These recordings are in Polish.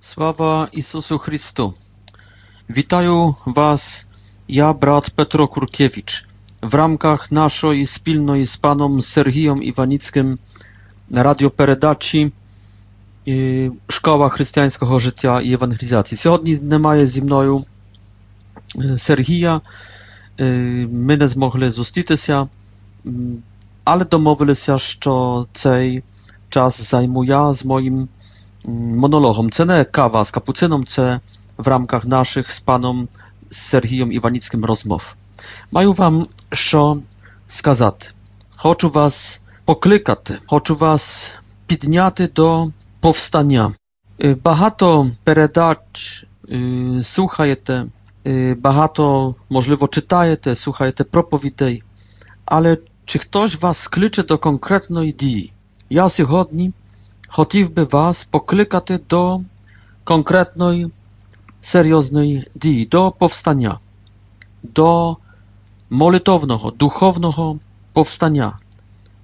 Sława Jezusu Chrystu. Witają Was ja, brat Petro Kurkiewicz, w ramach naszej spilnej z panem Sergijem Iwanickim radioperedaci Szkoła Chrześcijańskiego Życia i Ewangelizacji. Сьогодні немає зі мною Сергія, ми не змогли зустрітися, але домовилися, що цей час займу я з моїм monologom. Це не кава з капуцином, це в рамках наших з паном Сергієм Іваніцьким розмов. Маю вам що сказати. Хочу вас покликати, хочу вас підняти до повстання. Багато передач słuchaєте, багато, можливо, читаєте, słuchaєте проповідей, але чи хтось вас кличе до конкретної дії? Я сьогодні хотів би вас покликати до конкретної серйозної дії, до повстання, до молитовного, духовного повстання,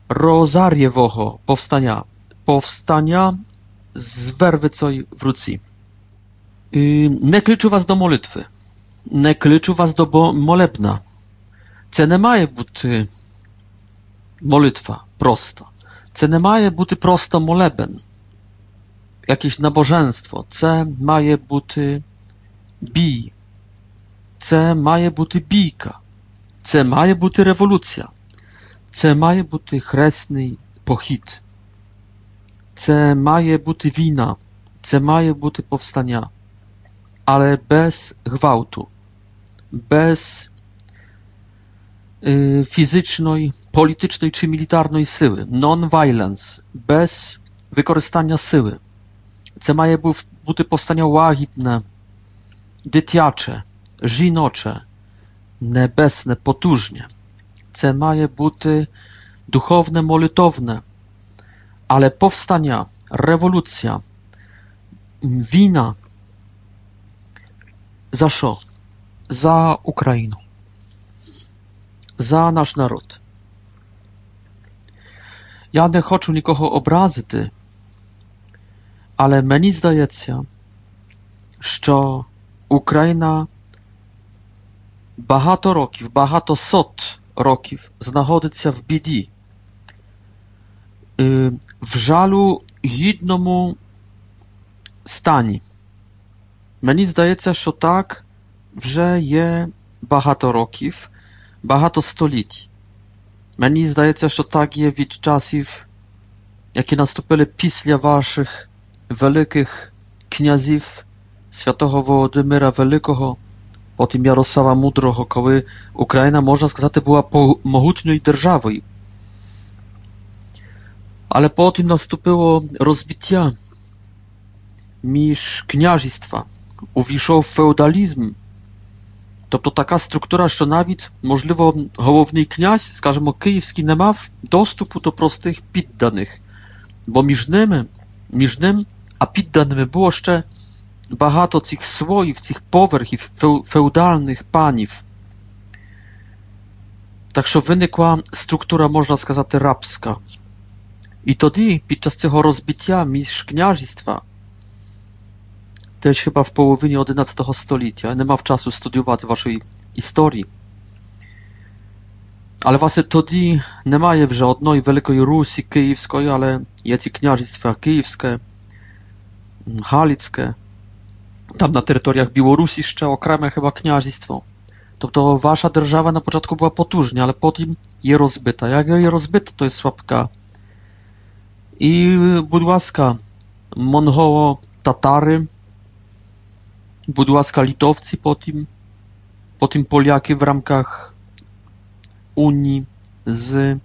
розарєвого повстання, повстання з вервицею в руці. І не кличу вас до молитви, не кличу вас до молебна. Це не має бути молитва просто. Це не має бути просто молебен, якесь набоженство. Це має бути бій. Це має бути бійка. Це має бути революція. Це має бути хресний похід. Це має бути війна. Це має бути повстання. Але без гвалту, без fizycznej, politycznej czy militarnej siły, non-violence, bez wykorzystania siły. Це має бути повстання лагідне, дитяче, жіноче, небесне, потужне. Це має бути духовне, молитовне, але повстання, революція, війна. За що? За Україну за наш народ. Я не хочу нікого образити, але мені здається, що Україна багато років, багато сот років знаходиться в біді, в жалю гідному стані. Мені здається, що так вже є багато років, багато століть. Мені здається, що так є від часів, які наступили після ваших великих князів Святого Володимира Великого, потім Ярослава Мудрого, коли Україна, можна сказати, була могутньою державою. Але потім наступило розбиття між княжіства, увійшов феодалізм, Тобто така структура, що навіть, можливо, головний князь, скажімо, київський, не мав доступу до простих підданих, бо між ними, між ним, а підданими було ще багато цих слоїв, цих поверхів феодальних панів. Так що виникла структура, можна сказати, рабська. І тоді, під час цього розбиття між княжіства, też chyba w połowie XI stulecia. Nie mam czasu studiować waszej historii. Ale właśnie wtedy nie ma już żadnej wielkiej Rusji kijowskiej, ale jest kняжеństwa kijowskie, halickie. Tam na terytoriach Białorusi jeszcze okreme chyba kняжеństwo. To to wasza держава na początku była potężna, ale potem je rozbyta. Jak je rozbyta, to jest słabka. I budłaska Mongoło-Tatary будь ласка, литовці потім, потім поляки в рамках Унii z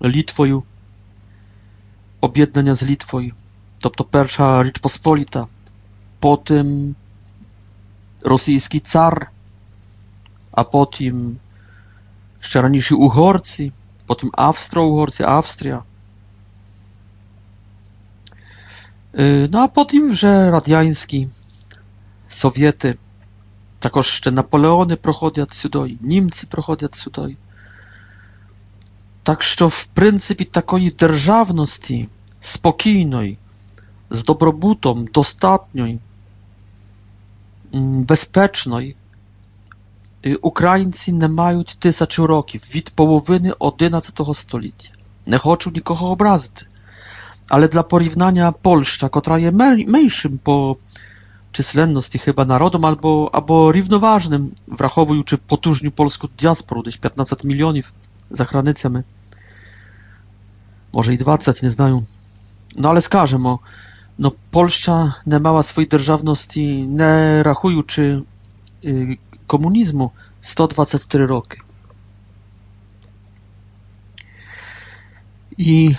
Litwою, objednania z Litwою, тобто Перша Річ potem rosyjski car, a potem jeszcze raniejsi Uhorcy, potem Awstro-Uhorcy, Awstria. No a potem, że radiański Sowiety, також ще Наполеони проходять сюди, німці проходять сюди. Так що, в принципі, такої державності спокійної, з добробутом, достатньої, bezpiecznej Ukraińcy nie mają tysięcy rokів від половини XI століття. Не хочу nikogo obrazić. Ale dla porównania Polska, która jest mniejszym po численності chyba narodem albo, albo równoważnym, wrachowując potężną polską diasporę, gdzieś 15 milionów za granicami. Może i 20, nie znają. No ale skażemy, no Polska nie miała swojej державności, nie rachując y, komunizmu 124 roki. I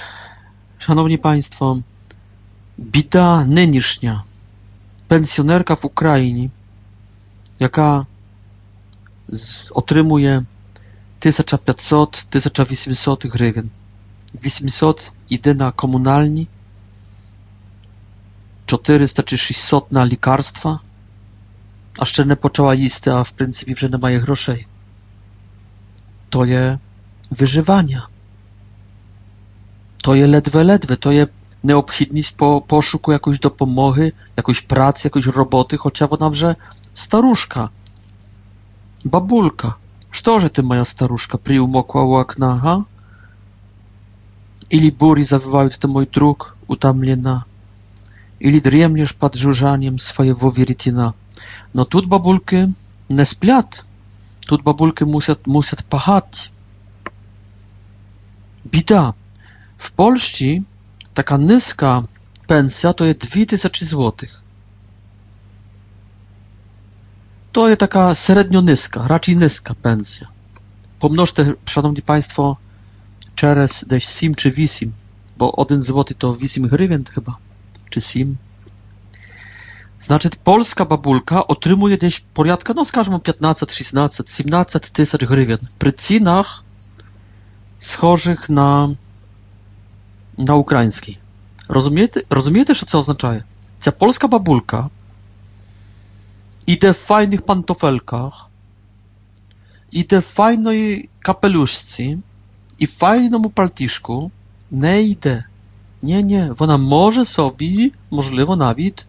szanowni państwo, bida nynisznia pensjonerka w Ukrainie, jaka otrzymuje 1500-1800 grywien. 800 idzie na komunalni, 400 czy 600 na lekarstwa, a jeszcze nie poczęła jeść, a w pryncypie że nie ma groszej. To je wyżywania. To je ledwe, ledwe, to je необхідність по пошуку якоїсь допомоги, якоїсь праці, якоїсь роботи, хоча вона вже старушка. Бабулька, что же ты, моя старушка, приумокла у окна, га? Или бури завывают ты, мой друг, утомлена, или дремлешь под жужжанием своего веретена. Но тут бабульки не сплят, тут бабульки мусят, мусят пахать. Беда. В Польsce taka niska pensja to jest 2000 zł. To jest taka średnio niska, raczej niska pensja. Pomnożcie, szanowni państwo, przez gdzieś 7 czy 8, bo 1 zł to 8 hrywien chyba, czy 7. Znaczy, polska babulka otrzymuje gdzieś porядka, no skażmy 15, 16, 17 tysięcy hrywien. Przy cenach schorzych na na ukraiński. Rozumiecie, rozumiecie, co oznacza? Ta polska babulka idzie w fajnych pantofelkach, idzie w fajnej kapeluszce i w fajnym paltiszku, nie idzie. Nie, nie, ona może sobie, możliwe nawet,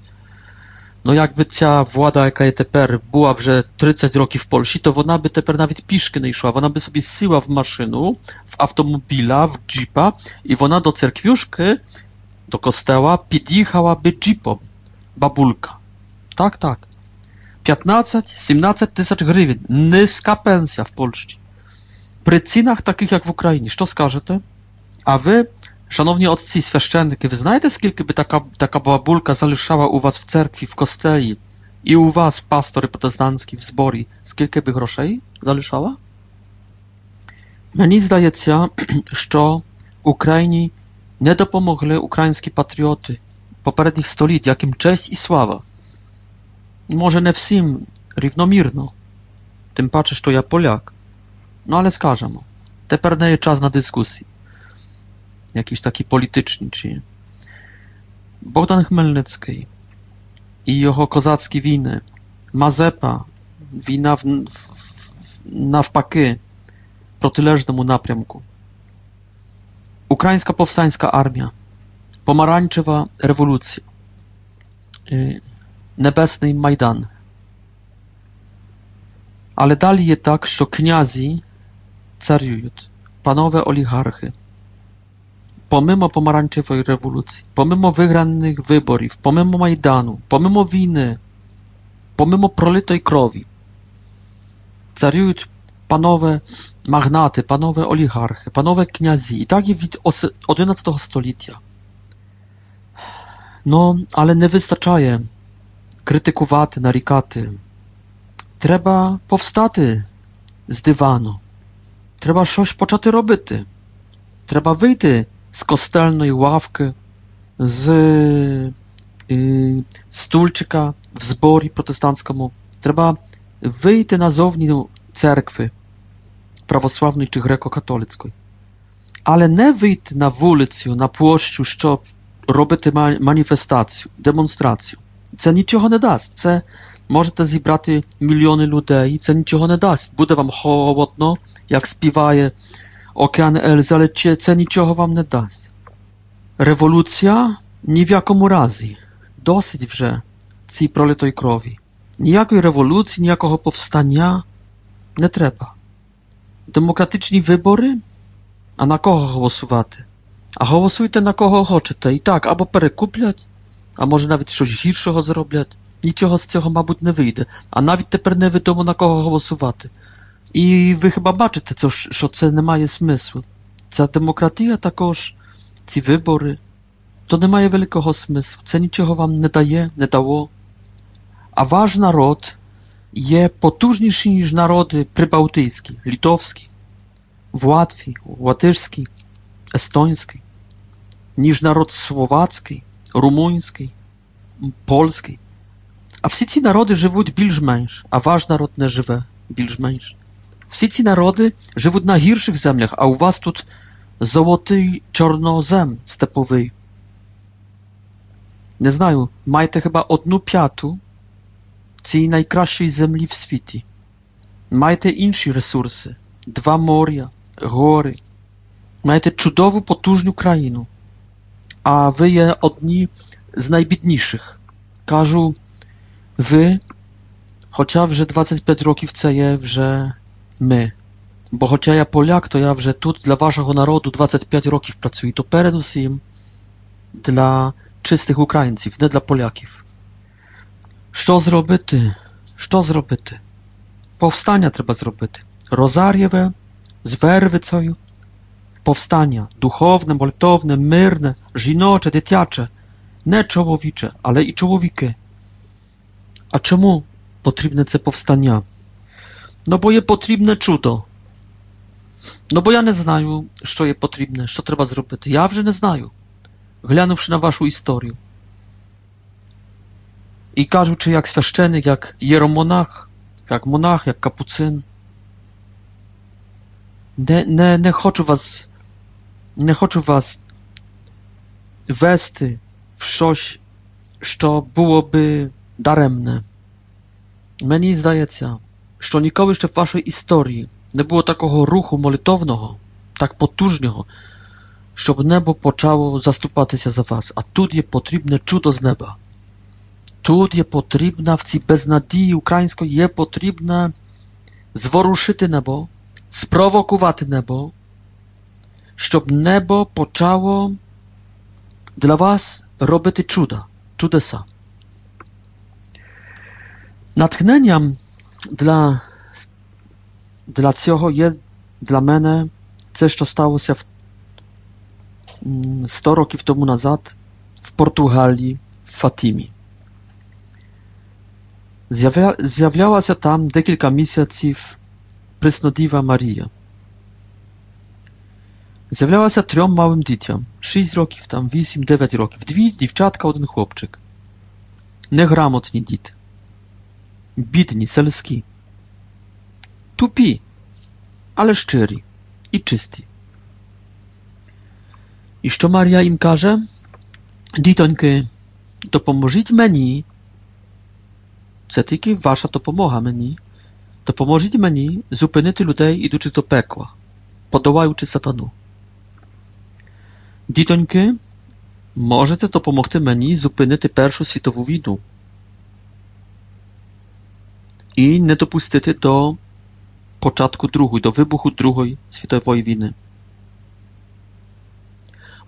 no jakby ta władza, jaka jest teraz, była już 30 roków w Polsce, to ona by teraz nawet piszki nie szła, ona by sobie syła w maszynu, w automobila, w jeepa i ona do cerkwiuszki, do kościoła podjechałaby jeepom, babulka. Tak, tak. 15-17 tysięcy grywien, niska pensja w Polsce. Przy cenach takich jak w Ukrainie, co skażecie? A wy Szanowni otcy i świeszczenki, wy знаєте, скільки by taka, taka babulka залишала u was w cerkwi, w kosteli i u was, pastory protestancki, w zbori, скільки by groszej залишала? Мені здається, що Україні не допомогли українські патріоти попередніх століть, яким честь і слава. Може, не всім рівномірно, тим паче, що я поляк. Ну, ale скажемо, тепер не є час на дискусії jakiś taki polityczny, czy Bogdan Chmelnicki i jeho kozackie winy, Mazepa, wina w, w, nawpaki protyleżnemu naprямку. Ukraińska powstańska armia, pomarańczowa rewolucja, yy, nebesny Majdan. Ale dalej jest tak, że kniazi cariują, panowie oligarchy, pomimo pomarańczowej rewolucji, pomimo wygranych wyborów, pomimo Majdanu, pomimo winy, pomimo prolitej krowi, cariują panowie magnaty, panowie oligarchy, panowie kniazi i tak od XI stulecia. No, ale nie wystarczaje krytykować, narikaty. Trzeba powstaty z dywanu. Trzeba coś poczęty robić. Trzeba wyjść z kostelnej ławki, z y, stulczyka w zbory protestanckiemu. Trzeba wyjść na zowni cerkwy prawosławnej czy grekokatolickiej. Ale nie wyjść na ulicę, na płoszczu, щоб робити manifestację, demonstrację. Це нічого не дасть. Це можете зібрати мільйони людей, це нічого не дасть. Буде вам холодно, як співає Okean Elzy, ale це нічого вам не дасть. Революція ні в якому разі. Досить вже цій пролитої крові. ніякої революції, ніякого повстання не треба. Демократичні вибори, а на кого голосувати? А голосуйте на кого хочете. І так, або перекуплять, а може навіть щось гіршого зроблять. Нічого з цього, мабуть, не вийде. А навіть тепер невідомо на кого голосувати. І ви хіба бачите, що це не має смислу? Ця демократія також, ці вибори, то не має великого смислу. Це нічого вам не дає, не дало. А ваш народ є потужніший, ніж народи прибалтійські, литовські, в Латвії, латишський, естонський, ніж народ словацький, румунський, польський. А всі ці народи живуть більш-менш, а ваш народ не живе більш-менш. Всі ці народи живуть на гірших землях, а у вас тут золотий чорнозем степовий. Не знаю, маєте хіба одну п'яту цієї найкращої землі в світі. Маєте інші ресурси, два моря, гори. Маєте чудову потужну країну, а ви є одні з найбідніших. Кажу, ви, хоча вже 25 років це є вже my. Bo chociaż ja Polak, to ja вже тут dla waszego narodu 25 років працюю, то передусім dla czystych Ukraińców, nie dla Polaków. Що зробити? Що зробити? Повстання треба зробити. Розарєве, з вервицею. Повстання духовне, молитовне, мирне, жіноче, дитяче, не чоловіче, але і чоловіки. А чому потрібне це повстання? No bo je potrzebne czudo. No bo ja nie знаю, що є потрібне, що треба зробити. Я вже не знаю, глянувши на вашу історію. І кажучи, як священик, як єромонах, як монах, як капуцин. Не, не, не хочу вас, не хочу вас вести в щось, що було би даремне. Мені здається, що ніколи ще в вашій історії не було такого руху молитовного, так потужного, щоб небо почало заступатися за вас. А тут є потрібне чудо з неба. Тут є потрібна в цій безнадії української є потрібне зворушити небо, спровокувати небо, щоб небо почало для вас робити чуда, чудеса. Натхненням dla, dla цього є для мене це, що сталося в 100 років тому назад в Португалії, в Фатімі. З'являлася там декілька місяців Преснодіва Марія. З'являлася трьом малим дітям. 6 років, там 8-9 років. Дві дівчатка, один хлопчик. Неграмотні діти. бідні, сельські, тупі, але щирі і чисті. І що Марія їм каже? Дітоньки, допоможіть мені, це тільки ваша допомога мені, допоможіть мені зупинити людей, ідучи до пекла, подолаючи сатану. Дітоньки, можете допомогти мені зупинити Першу світову війну і не допустити до початку Другої, до вибуху Другої світової війни.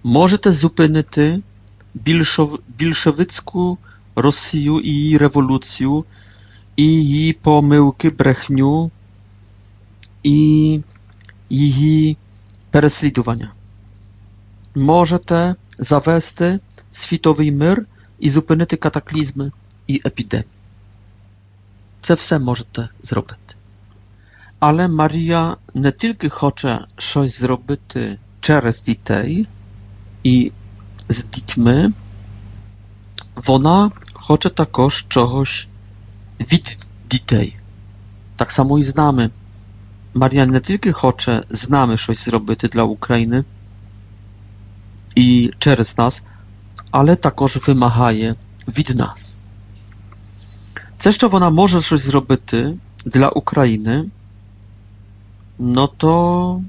Можете зупинити більшов, більшовицьку Росію і її революцію, і її помилки, брехню, і її переслідування. Можете завести світовий мир і зупинити катаклізми і епідемії. Це все можете зробити. Але Марія не тільки хоче щось зробити через дітей і з дітьми, вона хоче також чогось від дітей. Так само і з нами. Марія не тільки хоче з нами щось зробити для України і через нас, але також вимагає від нас. Це, що вона може щось зробити для України, no to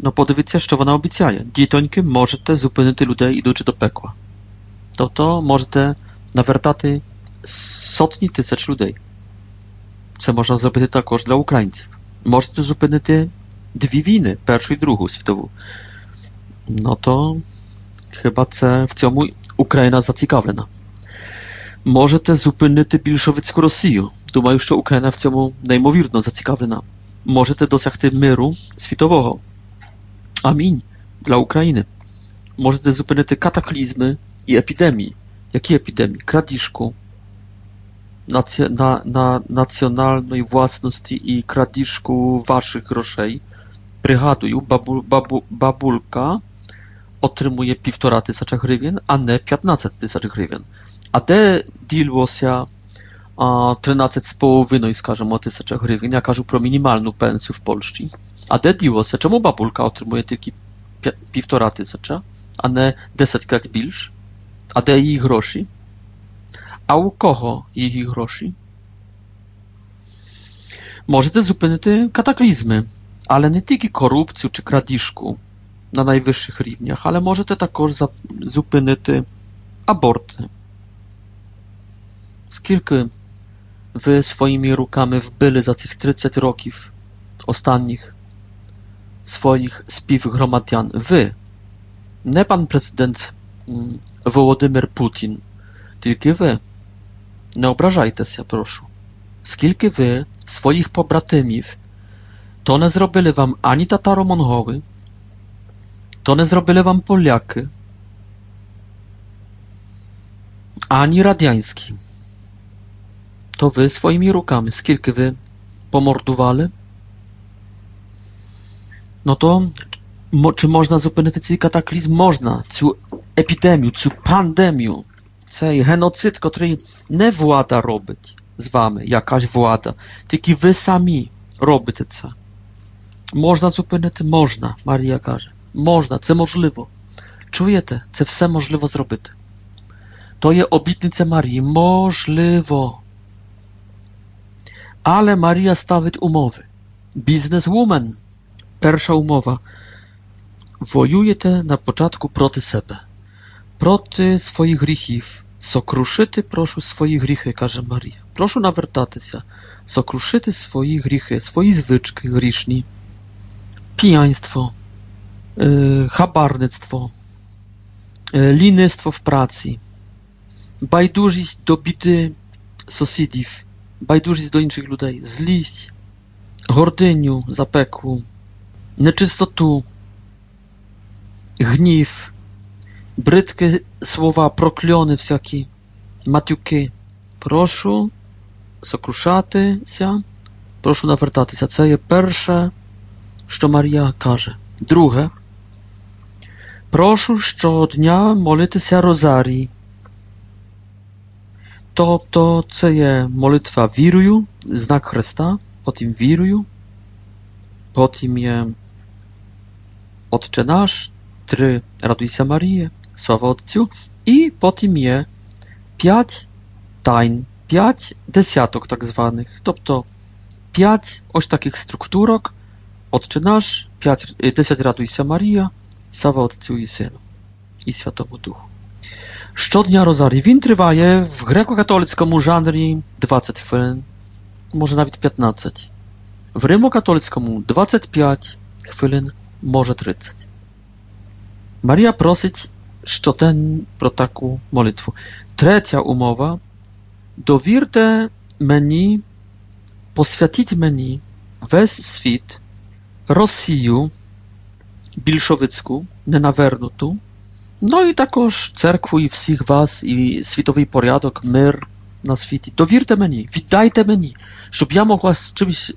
no подивіться, що вона обіцяє. Дітоньки, можете зупинити людей, ідучи до пекла. Тобто можете навертати сотні тисяч людей. Це можна зробити також для українців. Можете зупинити дві війни, першу і другу світову. No to chyba це в цьому Україна зацікавлена. Можете зупинити більшовицьку Росію. Думаю, що Україна в цьому неймовірно зацікавлена. Можете досягти миру світового. Амінь dla Ukrainy. Możecie zupynić kataklizmy i epidemii. Jakie epidemii? Kradiszku, nac- na, na nacjonalnej własności i kradiszku waszych groszej. Przygaduję, babu, babu, babulka otrzymuje 1,5 tysiąca hrywien, a nie 15 tysięcy hrywien. A te dilwosia a 13 z połowiną, skażemy, o tysiąca hrywien, ja każę pro minimalną pensję w Polsce. A te dilwosia, czemu babulka otrzymuje tylko півтора тисяча, а не 10 крат більш. А де її гроші? А у кого її гроші? Можете зупинити катаклізми, але не тільки корупцію чи крадіжку на найвищих рівнях, але можете також зупинити аборти. Скільки ви своїми руками вбили за цих 30 років останніх swoich spівгромадян. Ви, не пан президент Володимир Путін, тільки ви. Не ображайтеся, прошу. Скільки ви своїх побратимів, то не зробили вам ані татаро-монголи, то не зробили вам поляки, ані радянські, то ви своїми руками, скільки ви помордували, no to mo, czy można zупинити цей катаклізм? Можна. Цю епідемію, цю пандемію, цей геноцид, який не влада робить з вами, якась влада, тільки ви самі робите це. Можна зупинити? Можна, Марія каже. Можна, це можливо. Чуєте? Це все можливо зробити. То є обітниця Марії. Можливо. Але Марія ставить умови. Бізнесвумен. Перша умова. Воюєте на початку проти себе, проти своїх гріхів. Сокрушити прошу свої гріхи, каже Марія. Прошу навертатися, сокрушити свої гріхи, свої звички грішні, п'янство, хабарництво, лінництво в праці, байдужість до біди сусідів, байдужість до інших людей, злість, гординю, запеку, нечистоту, гнів, бридкі слова, прокльони всякі, матюки. Прошу сокрушатися, прошу навертатися. Це є перше, що Марія каже. Друге, прошу щодня молитися розарій. Тобто це є молитва вірою, знак Христа, потім вірою, потім є Отче наш, три радуйся Маріє, слава Отцю, і потім є п'ять тайн, п'ять десяток так званих, тобто п'ять ось таких структурок, Отче наш, п'ять, десять радуйся Марія, слава Отцю і Сину, і Святому Духу. Щодня розарій. Він триває в греко-католицькому жанрі 20 хвилин, може навіть 15. В римо-католицькому 25 хвилин, може 30. Марія просить щоденно про таку молитву. Третя умова. Довірте мені, посвятіть мені весь світ, Росію більшовицьку, ненавернуту, no i також церкву і всіх вас, і світовий порядок, мир на світі. Довірте мені, віддайте мені, щоб я могла з чимось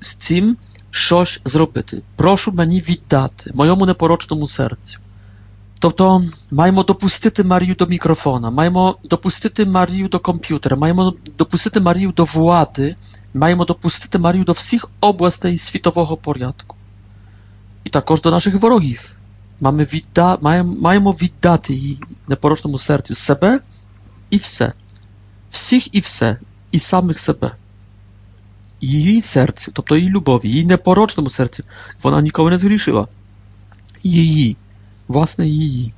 з цим щось зробити. Прошу мені віддати моєму непорочному серцю. Тобто маємо допустити Марію до мікрофона, маємо допустити Марію до комп'ютера, маємо допустити Марію до влади, маємо допустити Марію до всіх областей світового порядку. І також до наших ворогів. Mamy відда... маємо, маємо віддати їй непорочному серцю себе і все. Всіх і все, і самих себе. Її серцю, тобто її любові, її непорочному серцю. Вона ніколи не згрішила. Її, власне її.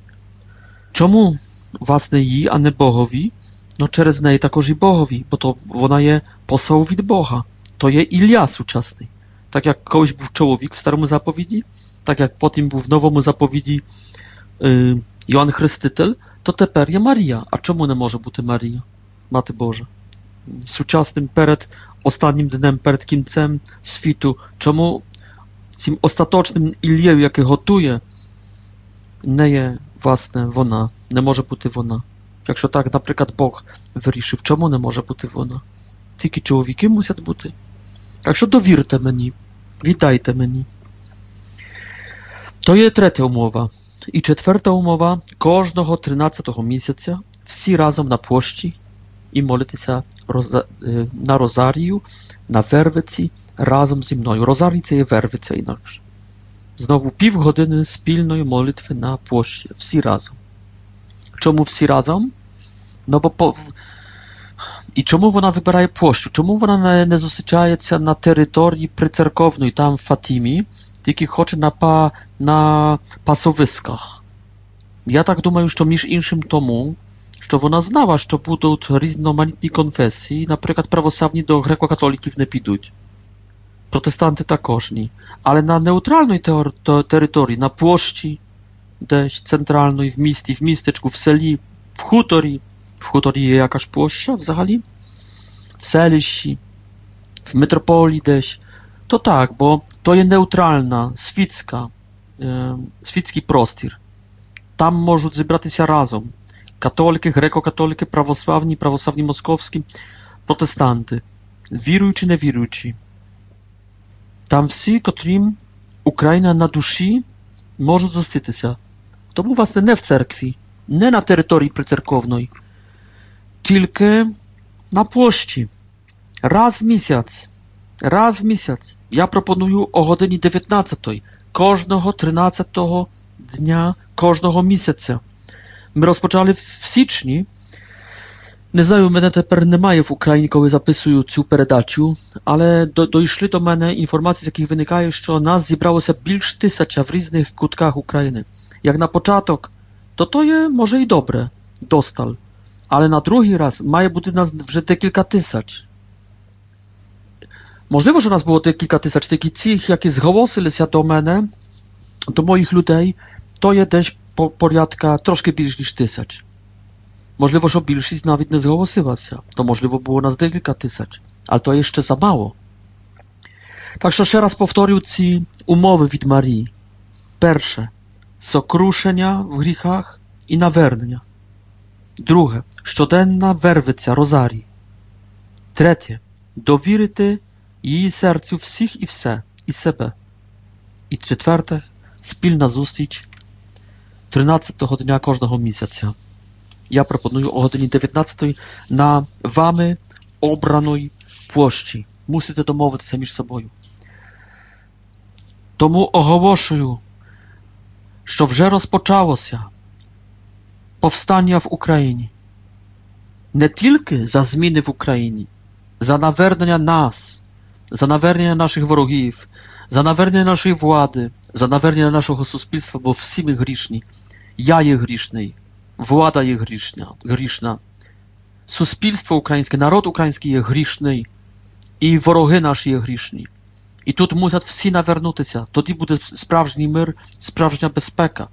Чому, власне, її, а не Богові? no через неї також і Богові, бо то вона є посол від Бога. То є Ілля сучасний. Так як колись був чоловік в старому заповіді, так як потім був в новому заповіді y, Ioan Chrystytel, to тепер є Марія. А чому не може бути Марія, Мати Божа? Сучасним перед останнім днем, перед кінцем світу, чому цим остаточним Іллєю, який готує, не є, власне, вона, не може бути вона. Якщо так, наприклад, Бог вирішив, чому не може бути вона? Тільки чоловіки мусять бути. Так що довірте мені, віддайте мені. To jest trzecia umowa. I czwarta umowa, każdego 13 miesiąca wszyscy razem na płości i się roza, na rozariu, na werwicy razem ze mną. Rozarica jest werwica inaczej. Znowu pół godziny wspólnej modlitwy na płości, wszyscy razem. Czemu wszyscy razem? No bo po, i czemu ona wybiera płoszcz? Czemu ona nie, nie zostaje na terytorii precerkownej tam w Fatimie? тільки хоче на, па, на пасовисках. Я так думаю, що між іншим тому, що вона знала, що будуть різноманітні конфесії, наприклад, православні до греко-католиків не підуть. Протестанти також ні. Але на нейтральній території, на площі, десь центральної, в місті, в містечку, в селі, в хуторі, в хуторі є якась площа взагалі, в селищі, в метрополії десь, to tak, bo to jest neutralna, świecka, e, prostor. Tam mogą zebrać się razem katoliki, greko-katoliki, prawosławni, prawosławni moskowski, protestanty, wierujący, nie wierujący. Tam wszyscy, którym Ukraina na duszy, mogą zostać się. To był właśnie nie w cerkwi, nie na terytorii precerkownej, tylko na płości, raz w miesiąc. Raz w miesiąc. Ja proponuję o godzinie 19, każdego 13 dnia każdego miesiąca. My rozpoczęli w styczniu. Nie знаю, мене тепер немає в Україні, коли записую цю передачу, але до, дійшли до мене інформації, з яких виникає, що нас зібралося більш тисяча в різних кутках України. Як на початок, то то є, може, і добре, досталь. Але на другий раз має бути нас вже декілька тисяч. Możliwe, że nas było te kilka tysięcy, taki cich, jakie zgłosili się do mnie, do moich ludzi, to jest też po, porядka troszkę więcej niż tysiąc. Możliwe, że większość nawet nie zgłosiła się. To możliwe było nas kilka tysięcy, ale to jeszcze za mało. Także jeszcze raz powtórzę ci umowy від Marii. Pierwsze, sokruszenia w grzechach i nawernia. Drugie, щоденна werwycja rozarii. Trzecie, довірити її серцю всіх і все, і себе. І четверте, спільна зустріч 13-го дня кожного місяця. Я пропоную о годині 19 на вами обраної площі. Мусите домовитися між собою. Тому оголошую, що вже розпочалося повстання в Україні. Не тільки за зміни в Україні, за навернення нас, za naвернення naszych ворогів, за навернення нашої влади, за навернення нашого суспільства, бо всі ми грішні. Я є грішний, влада є грішна, грішна. Суспільство українське, народ український є грішний, і вороги наші є грішні. І тут мусять всі навернутися. Тоді буде справжній мир, справжня безпека.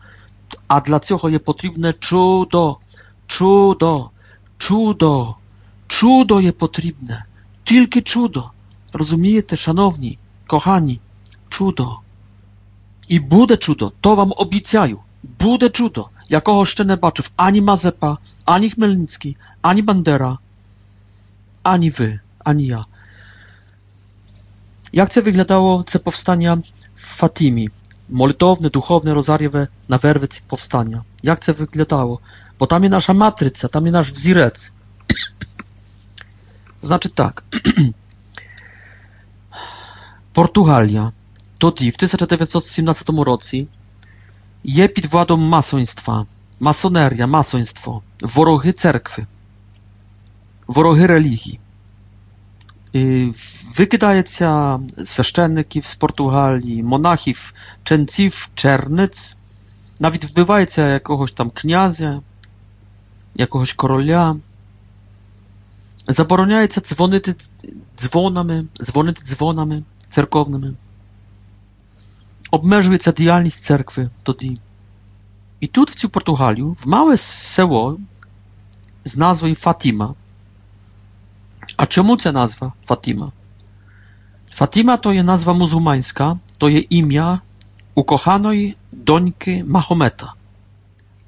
А для цього є потрібне чудо, чудо, чудо, чудо є потрібне. Тільки чудо. Розумієте, шановні, кохані, чудо. І буде чудо, то вам обіцяю. Буде чудо, якого ще не бачив ані Мазепа, ані Хмельницький, ані Бандера, ані ви, ані ja. Jak це wyglądało це powstania w Fatimie? Molitowne, duchowne, rozariowe na werwicy powstania. Jak це wyglądało? Bo tam jest nasza matryca, tam jest nasz wzirec. Znaczy tak. Portugalia тоді, в 1917 році, є під владом масонства, масонерія, масонство, вороги церкви, вороги релігії. Викидається священників з Португалії, монахів, ченців, черниць, навіть вбивається якогось там князя, якогось короля, Забороняється дзвонити дзвонами, дзвонити дзвонами церковними. Обмежується діяльність церкви тоді. І тут, в цю Португалію, в мале село з назвою Фатіма. А чому ця назва Фатіма? Фатіма то є назва мусульманська, то є ім'я укоханої доньки Махомета.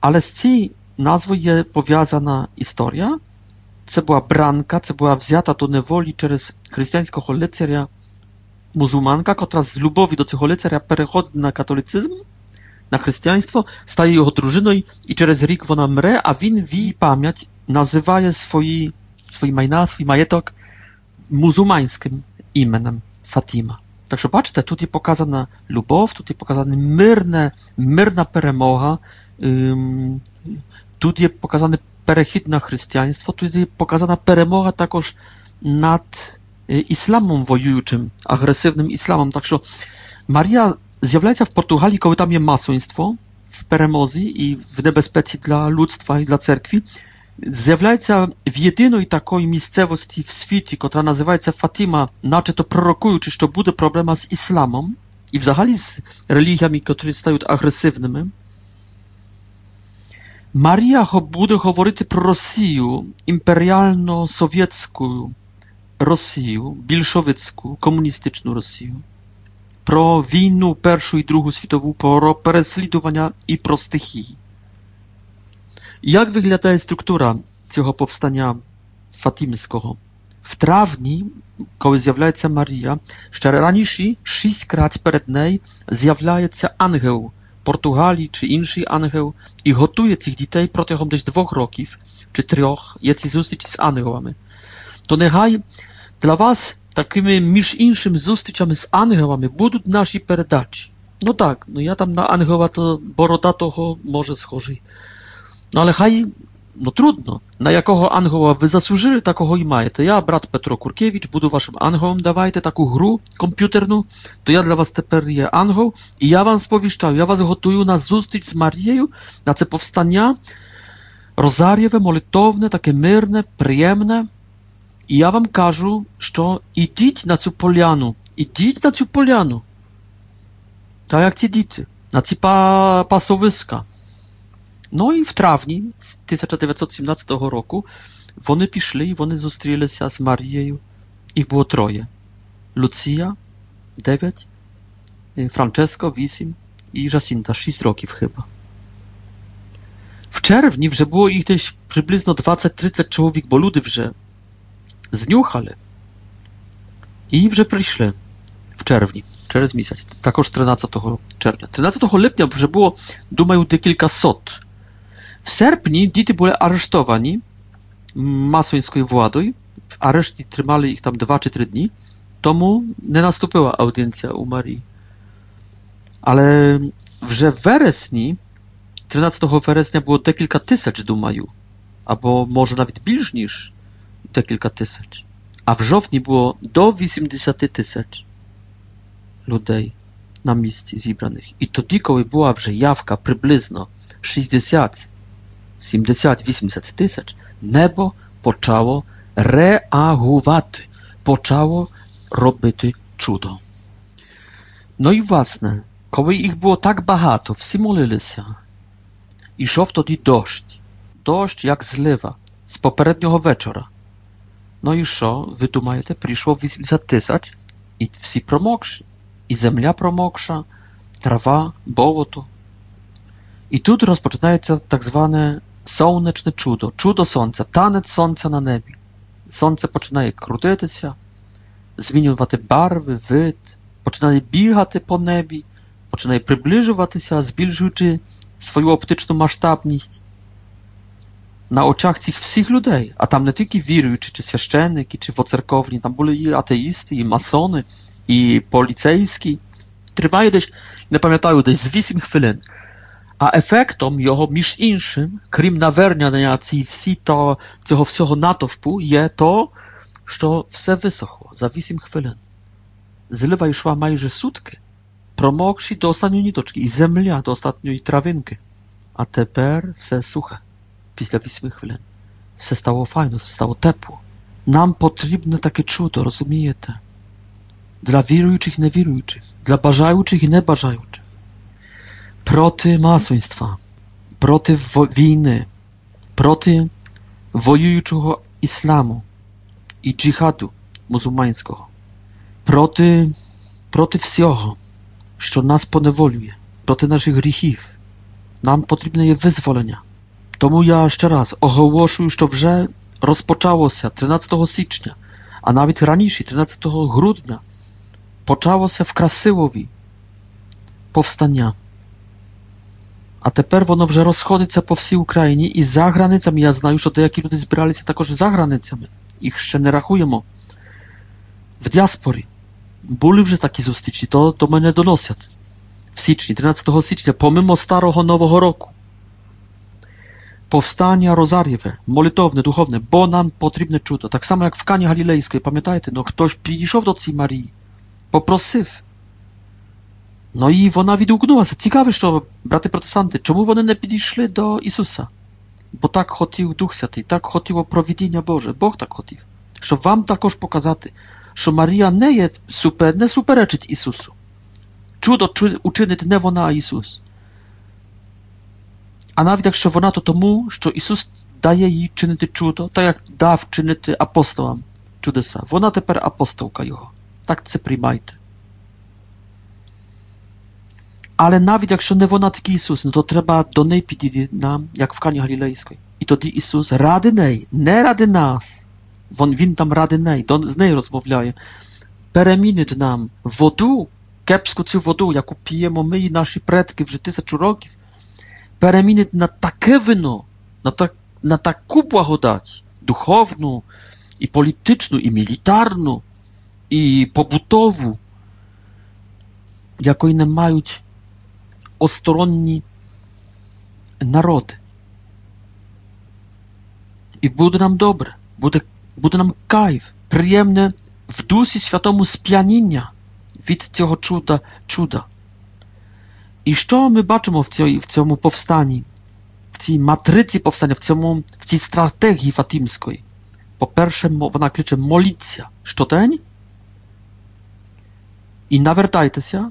Але з цією назвою є пов'язана історія. Це була бранка, це була взята до неволі через християнського лицаря мусульманка, котра з любові до цього лицаря переходить на католицизм, на християнство, стає його дружиною і через рік вона мре, а він в її пам'ять називає свої, свої майна, свій маєток мусульманським іменем Фатіма. Так що бачите, тут є показана любов, тут є показана мирна, мирна перемога, ем, тут є показане перехід на християнство, тут є показана перемога також над ісламом воюючим, агресивним ісламом. Так що Марія з'являється в Португалії, коли там є масоństwo, w перемозі і в небезпеці для людства і для церкви, з'являється в єдиної такої місцевості в світі, котра називається Фатима, начебто пророкуючи, що буде проблема з ісламом і взагалі з релігіями, які стають агресивними. Марія буде говорити про Росію імперіально-совєтську Росію, більшовицьку, комуністичну Росію, про війну Першу і Другу світову, про переслідування і про стихії. Як виглядає структура цього повстання Фатимського? В травні, коли з'являється Марія, ще раніше шість крат перед нею з'являється ангел Португалії чи інший ангел і готує цих дітей протягом десь двох років чи трьох, є ці зустрічі з ангелами. То нехай для вас такими між іншими зустрічами з ангелами будуть наші передачі. Ну так, ну я там на ангела то бородатого може схожий. No ale haj, no trudno. Na jakiego angoła wy zasłużyli, takiego i маєте. Ja, brat Petro Kurkiewicz, budu waszym angołom, dawajcie taką gru komputerną, to ja dla was teper je angoł i ja wam spowiszczаю, ja was gotuję na zустріч z Marieją, na te powstania rozariewe, molitowne, takie myrne, przyjemne. I ja wam кажу, що ідіть на цю поляну, ідіть на цю поляну. Так як ці діти, на ці па пасовиска. No i w trawni 1917 roku вони пішли і вони зустрілися з Марією. Їх було троє. Луція 9, Франческо 8 і Жасінта 6 років хіба. W czerwni вже було їх десь приблизно 20-30 чоловік, бо люди вже знюхали і вже прийшли в червні, через місяць, також 13 червня. 13 липня вже було, думаю, декілька сот w sierpniu dzieci były aresztowani masońską władą. W areszcie trzymali ich tam dwa czy trzy dni. Tomu nie nastąpiła audiencja u Marii. Ale że w weresni, 13 weresnia było te kilka tysięcy dumaju, albo może nawet bliż niż te kilka tysięcy. A w żowni było do 80 tysięcy ludzi na miejscu zebranych. I to tylko była że jawka przybliżno 60 70-80 тисяч, небо почало реагувати, почало робити чудо. Ну і власне, коли їх було так багато, всі молилися, ішов тоді дощ, дощ як злива з попереднього вечора. Ну і що, ви думаєте, прийшло 80 тисяч, і всі промокші, і земля промокша, трава, болото. I tu rozpoczynaється tak zwane сонячне чудо, чудо сонця, танець сонця на небі. Сонце починає крутитися, змінювати барви, вид, починає бігати по небі, починає приближуватися, збільшуючи свою оптичну масштабність. На очах цих всіх людей, а там не тільки віруючі, чи священники, чи воцерковні, там були і атеїсти, і масони, і поліцейські. Триває десь, не пам'ятаю, десь з 8 хвилин. A efektom його, між іншим, крім навернення цієї всі то, цього всього натовпу, є то, що все висохло за 8 хвилин. Злива йшла майже сутки, промокші до останньої ніточки, і земля до останньої травинки. А тепер все сухе, після 8 хвилин. Все стало файно, все стало тепло. Нам потрібне таке чудо, розумієте? Для віруючих і невіруючих, для бажаючих і небажаючих. Проти масонства, проти війни, проти воюючого ісламу і джихаду мусульманського, проти, проти всього, що нас поневолює, проти наших гріхів. Нам потрібне є визволення. Тому я ще раз оголошую, що вже розпочалося 13 січня, а навіть раніше, 13 грудня, почалося в Красилові повстання. А тепер воно вже розходиться по всій Україні і за границями. Я знаю, що деякі люди збиралися також за границями. Їх ще не рахуємо. В діаспорі. Були вже такі зустрічі, то до мене доносять. В січні, 13 січня, помимо Старого Нового року. Powstania Rozariewe, molitowne, duchowne, bo nam potrzebne czudo. Tak samo jak w Kanie Galilejskiej, pamiętajcie, no ktoś підійшов do цієї Марії, попросив. No i вона відгукнулася. Цікаво, що, брати протестанти, чому вони не підійшли до Ісуса? Бо так хотів Дух Святий, так хотіло провідіння Боже, Бог так хотів. Щоб вам також показати, що Марія не є супер, не суперечить Ісусу. Чудо учинить не вона, а Ісус. А навіть якщо вона, то тому, що Ісус дає їй чинити чудо, так як дав чинити апостолам чудеса. Вона тепер апостолка Його. Так це приймайте. Але навіть якщо не вона такий Ісус, ну то треба до неї підійти нам, як в Кані Галілейської. І тоді Ісус ради неї, не ради нас. Він, він там ради неї, до, з нею розмовляє. Перемінить нам воду, кепську цю воду, яку п'ємо ми і наші предки вже тисячу років, перемінить на таке вино, на, так, на таку благодать, духовну, і політичну, і мілітарну, і побутову, якої не мають осторонні народи. І буде нам добре, буде, буде нам кайф, приємне в дусі святому сп'яніння від цього чуда, чуда. І що ми бачимо в, цій, в цьому повстанні, в цій матриці повстання, в, цьому, в цій стратегії Фатимської? По-перше, вона кличе моліться щодень і навертайтеся,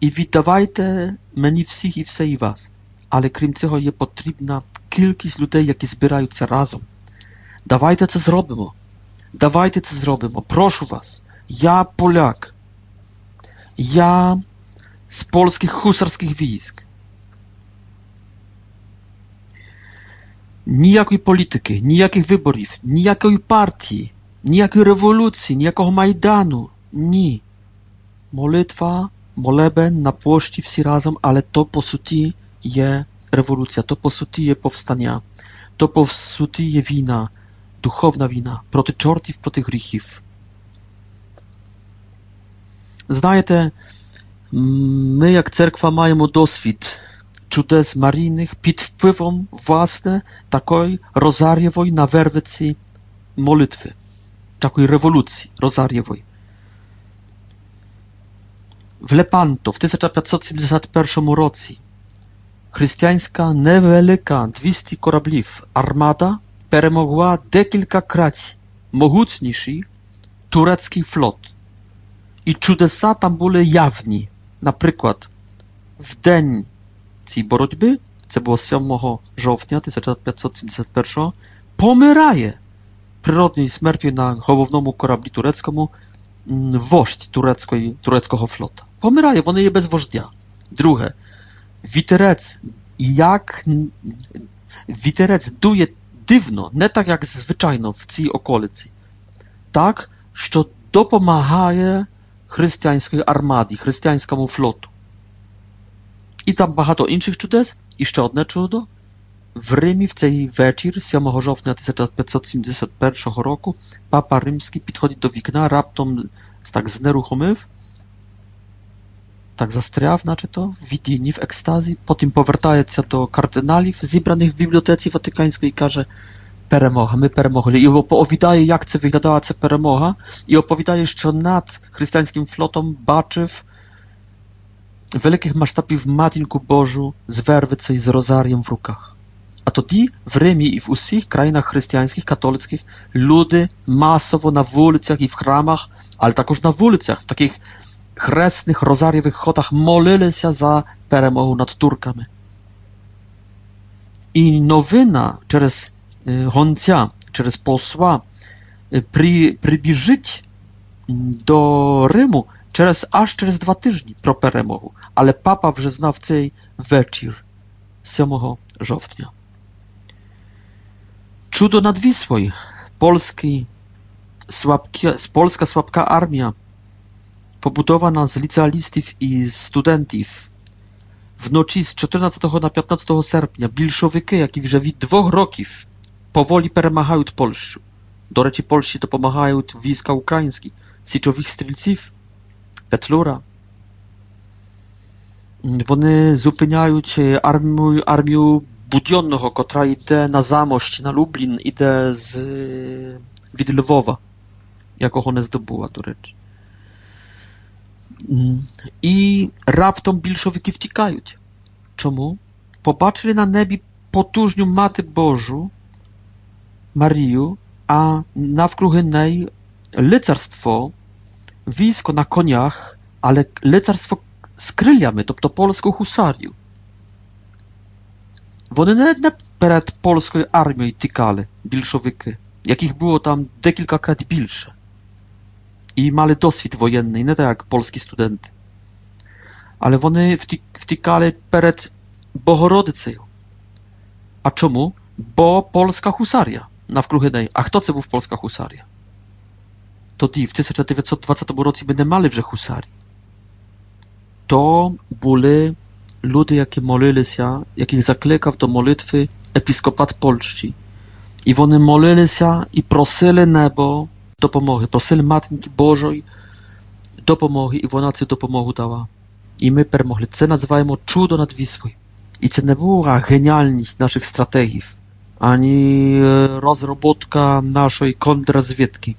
і віддавайте мені всіх і все і вас. Але крім цього є потрібна кількість людей, які збираються разом. Давайте це зробимо. Давайте це зробимо. Прошу вас. Я поляк. Я z polskich husarskich wojsk. Ніякої політики, ніяких виборів, ніякої партії, ніякої революції, ніякого майдану. Ні. Молитва, молебен на площі всі разом, але то по суті є революція, то по суті є повстання, то по суті є війна, духовна війна проти чортів, проти гріхів. Знаєте, My, jak cerkwa, mamy doswid cudes maryjnych pod wpływem własne takiej rozariowej na werwicy molitwy, takiej rewolucji rozariowej. W Lepanto w 1571 roku chrześcijańska niewielka 200 korabliów armada перемогła декількакраć mogutniejszy turecki flot. I czudesa tam były jawni. Наприклад, в день цієї боротьби, це було 7 жовтня 1571 помирає природньою смертю на головному кораблі турецькому вождь турецької, турецького флота. Помирає, вони є без вождя. Друге, вітерець, як вітерець дує дивно, не так як звичайно в цій околиці, так, що допомагає chrześcijańskiej armady, chrześcijańskiemu flotu. I tam багато інших чудес. І ще одне чудо. В Римі в цей вечір, 7 жовтня 1571 року, папа римський підходить до вікна, раптом так знерухомив, так застряв, начебто, в відінні, в екстазі, потім повертається до кардиналів, зібраних в бібліотеці Ватиканської, і каже – перемога, ми перемогли. І оповідає, як це виглядала ця перемога, і оповідає, що над християнським флотом бачив великих масштабів Матінку Божу з вервицею з розарієм в руках. A тоді в Римі і в усіх країнах християнських, католицьких люди масово на вулицях і в храмах, але також на вулицях, в таких хресних розарєвих ходах молилися за перемогу над турками. І новина через гонця, через посла при, прибіжить до Риму через аж через два тижні про перемогу. Але папа вже знав цей вечір 7 жовтня. Чудо над Wisłą. Polski słabki, polska słabka armia pobudowana z licealistów i studentów w nocy z 14 na 15 sierpnia bilszowyki, jak i w żywi dwóch roków powoli peremachają Polskę. Do reci Polsi to pomagają wojska ukraińskie, siczowych strzelców, Petlura. One zupełniają armię, armię Budionnego, która idzie na Zamość, na Lublin, idzie z від Lwowa, jako one zdobyła do rzeczy. I raptom bilszowiki wtikają. Czemu? Popatrzyli na nebi potężną Matę Bożu, Marię, a nawkruchy niej licarstwo, wisko na koniach, ale licarstwo z kryliami, to to polską husarię. Вони не, не перед польською армією тікали, більшовики, яких було там декількакrat більше. І мали досвід воєнний, не так як польські студенти. Але вони втікали перед Богородицею. А чому? Бо польська хусарія навкруги неї. А хто це був польська хусарія? Тоді, в 1920 році, ми не мали вже хусарії. То були ludy, jakie modlili się, jakich zaklekał do modlitwy episkopat Polski. I one modlili się i prosili niebo dopomogi, prosili Matki Bożej dopomogi i ona ci dopomogę dała. I my permogli. To nazywamy czudo nad Wisłą. I to nie była genialność naszych strategii, ani rozrobotka naszej kontrrazwiedki.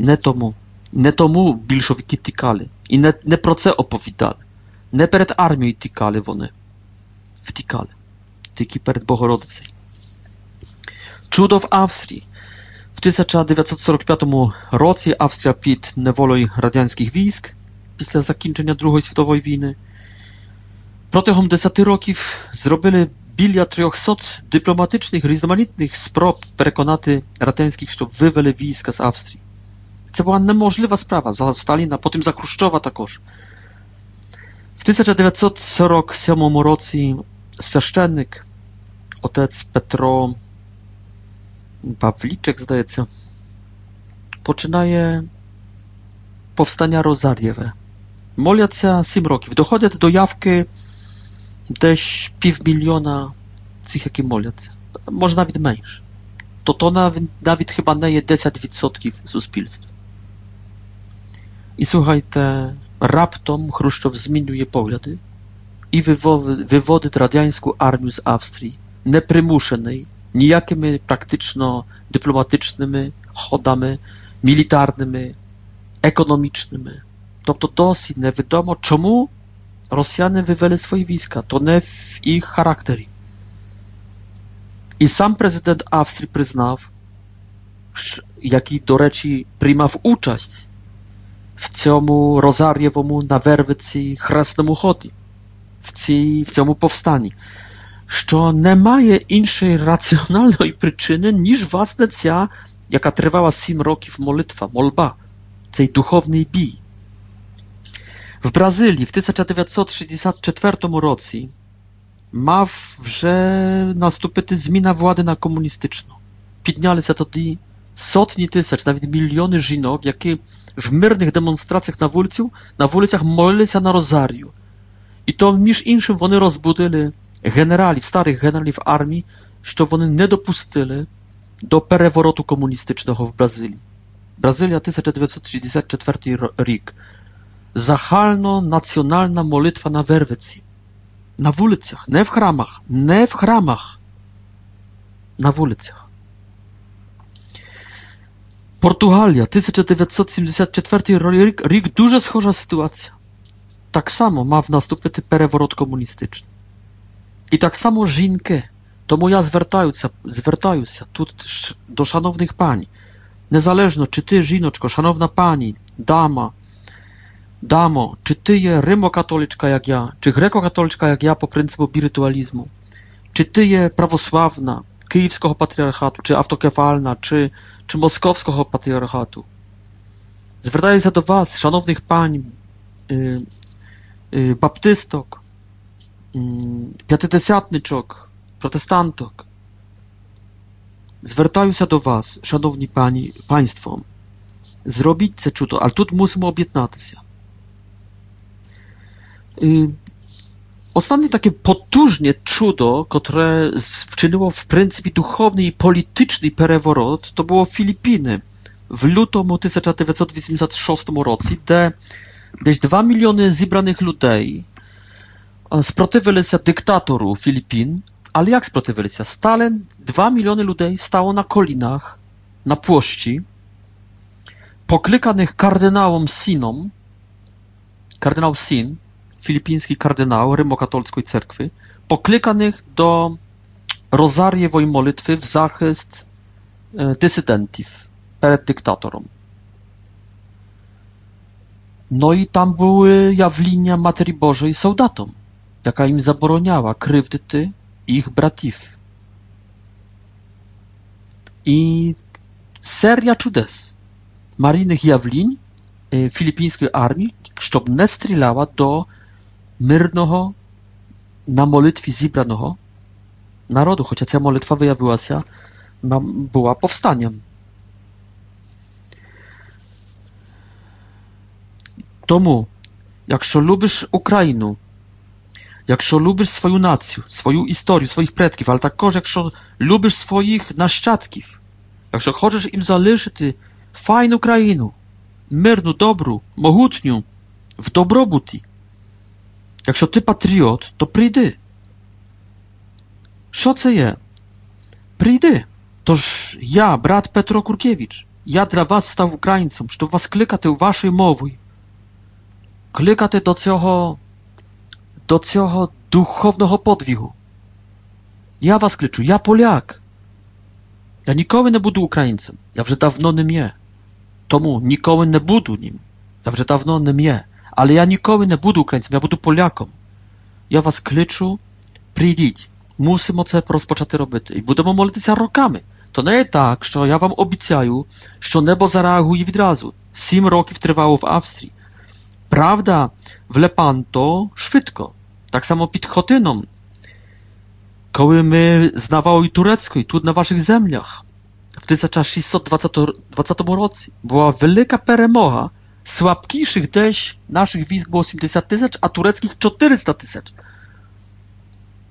Nie tomu. Nie tomu bilszowiki tykali. I nie, nie pro це оповідали. Не перед армією тікали вони. Втікали. Тільки перед Богородицею. Чудо в Австрії. В 1945 році Австрія під неволою радянських військ після закінчення Другої світової війни протягом 10 років зробили біля 300 дипломатичних різноманітних спроб переконати радянських, щоб вивели війська з Австрії. Це була неможлива справа за Сталіна, потім за Хрущова також. W 1947 roku święcennik otec Petro Pawliczek, zdaje się, poczynaje powstania rozariewe. Molią się 7 roków. Dochodzą do jawki gdzieś pół miliona tych, jakie molią się. Może nawet mniej. To to nawet, nawet chyba nie 10% społeczeństwa. I słuchajcie, Raptom Chruszczow zmieniuje poglądy i wywody radyańską armię z Austrii, nieprzymuszonej nijakimi praktyczno-dyplomatycznymi chodami militarnymi, ekonomicznymi. Тобто досі невідомо, чому росіяни вивели свої війська, то не в їх характері. І сам президент Австрії признав, який, до речі, приймав участь в цьому розар'євому на Вервиці хресному ході, в, цій, в цьому повстанні, що немає іншої раціональної причини, ніж власне ця, яка тривала сім років молитва, молба, цей духовний бій. В Бразилії в 1964 році мав вже наступити зміна влади на комуністичну. Піднялися тоді sotni tysięcy, nawet miliony żinok, jakie w myrnych demonstracjach na ulicu, na ulicach modlili się na rozariu. I to niż innym one rozbudzili generali, starych generali w armii, że one nie dopustili do pereworotu komunistycznego w Brazylii. Brazylia 1934 rok. Zachalno nacjonalna modlitwa na werwicy. Na ulicach, nie w chramach, nie w chramach. Na ulicach. Portugalia, 1974 rok, rok дуже схожа sytuacja. Tak samo ma w nastupie pereworot komunistyczny. I tak samo żinkę Тому я звертаюся, звертаюся тут до шановних пані. Незалежно, чи ти, жіночко, шановна пані, дама, дамо, чи ти є римокатоличка, як я, чи греко-католичка, як я, по принципу біритуалізму, чи ти є православна, Київського патріархату, чи автокефальна, чи, чи Московського патріархату. Звертаюся до вас, шановних пань, y, y, baptystok, y, piatydesiatnyczok, protestantok. Звертаюся до вас, шановні пані, панство, зробіть це чудо, але тут мусимо об'єднатися. Ostatnie takie potężne cudo, które wczyniło w pryncypie duchowny i polityczny pereworot, to było Filipiny w lutym 1986 roku, gdzie gdzieś 2 miliony zebranych ludzi sprzeciwiali się dyktatoru Filipin, ale jak sprzeciwiali się? Stalin 2 miliony ludzi stało na kolinach, na płości, poklikanych kardynałom Sinom, kardynał Sin, filipiński kardynał rymokatolskiej cerkwy, poklikanych do rozariewej modlitwy w zachęst dysydentów przed dyktatorem. No i tam były jawlinia Materii Bożej soldatom, jaka im zabroniała krywdy ty ich bratów. I seria cudes maryjnych jawliń filipińskiej armii, żeby nie strzelała do myrnego na modlitwie zebranego narodu, chociaż ta modlitwa wyjawiła się, była powstaniem. Тому, якщо любиш Україну, якщо любиш свою націю, свою історію, своїх предків, але також якщо любиш своїх нащадків, якщо хочеш їм залишити файну країну, мирну, добру, могутню, в добробуті, якщо ти патріот, то прийди. Що це є? Прийди. Тож я, брат Петро Куркевич, я для вас став українцем, щоб вас кликати вашою мовою, кликати до цього, до цього духовного подвігу. Я вас кличу, я поляк. Я ніколи не буду українцем. Я вже давно не є. Тому ніколи не буду ним. Я вже давно не є. Але я ніколи не буду українцем, я буду поляком. Я вас кличу, прийдіть. Мусимо це розпочати робити. І будемо молитися роками. То не є так, що я вам обіцяю, що небо зареагує відразу. Сім років тривало в Австрії. Prawda w Lepanto szwytko. Tak samo pід Chotyną. Koły my znawali tureckiej, tu na waszych zemlach. W 1620 roku była wielka peremocha. Słabkiszych też naszych wizg było 80 tysięcy, a tureckich 400 tysięcy.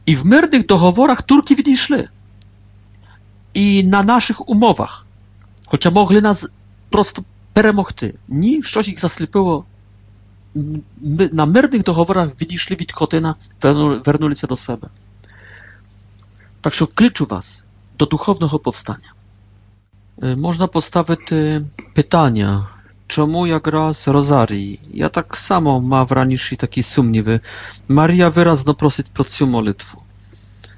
I w myrnych doговорach Turki wyszli. I na naszych umowach, chociaż mogli nas prosto перемогти. Ні, щось їх засліпило na myrnych doговорах відійшли від Хотина, вернулися до себе. Так що кличу вас до духовного повстання. Можна поставити питання, чому якраз Розарії? Я так само мав раніше такі сумніви. Марія виразно просить про цю молитву.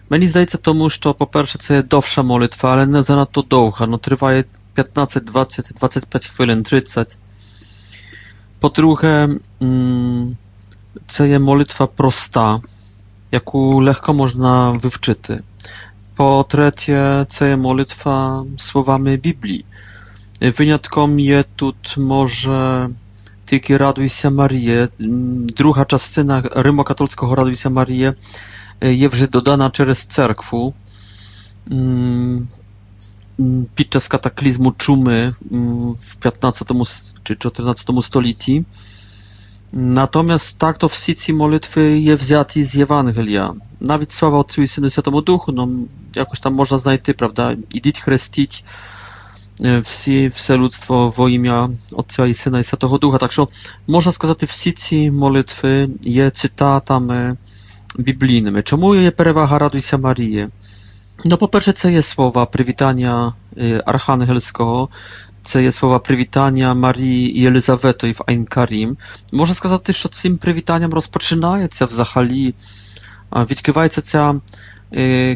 Мені здається, тому що, по-перше, це довша молитва, але не занадто довга. Ну, триває 15, 20, 25 хвилин, 30. Po drugie, це є молитва проста, яку легко можна вивчити. Po trzecie, це є молитва словами Біблії. Wyjątkom je тут może тільки Радуйся Маріє. Друга частина римокатольського Радуйся Маріє є вже додана через церкву podczas kataklizmu czumy w XV czy XIV stuleciu. Natomiast tak to w sieci modlitwy je wzięty z Ewangelia. Nawet sława Otcu i Synu Świętemu Duchu, no jakoś tam można znajти, prawda? Idź chrzcić всі, все людство во ім'я Отця і Сина і Святого Духа. Так що можна сказати, всі ці молитви є цитатами біблійними. Чому є перевага Радуйся Марії? No po pierwsze, co jest słowa przywitania archangelskiego, co jest słowa przywitania Marii i Elizabety w Ein Karim. Można сказати, що цим привітанням розпочинається взагалі, відкривається ця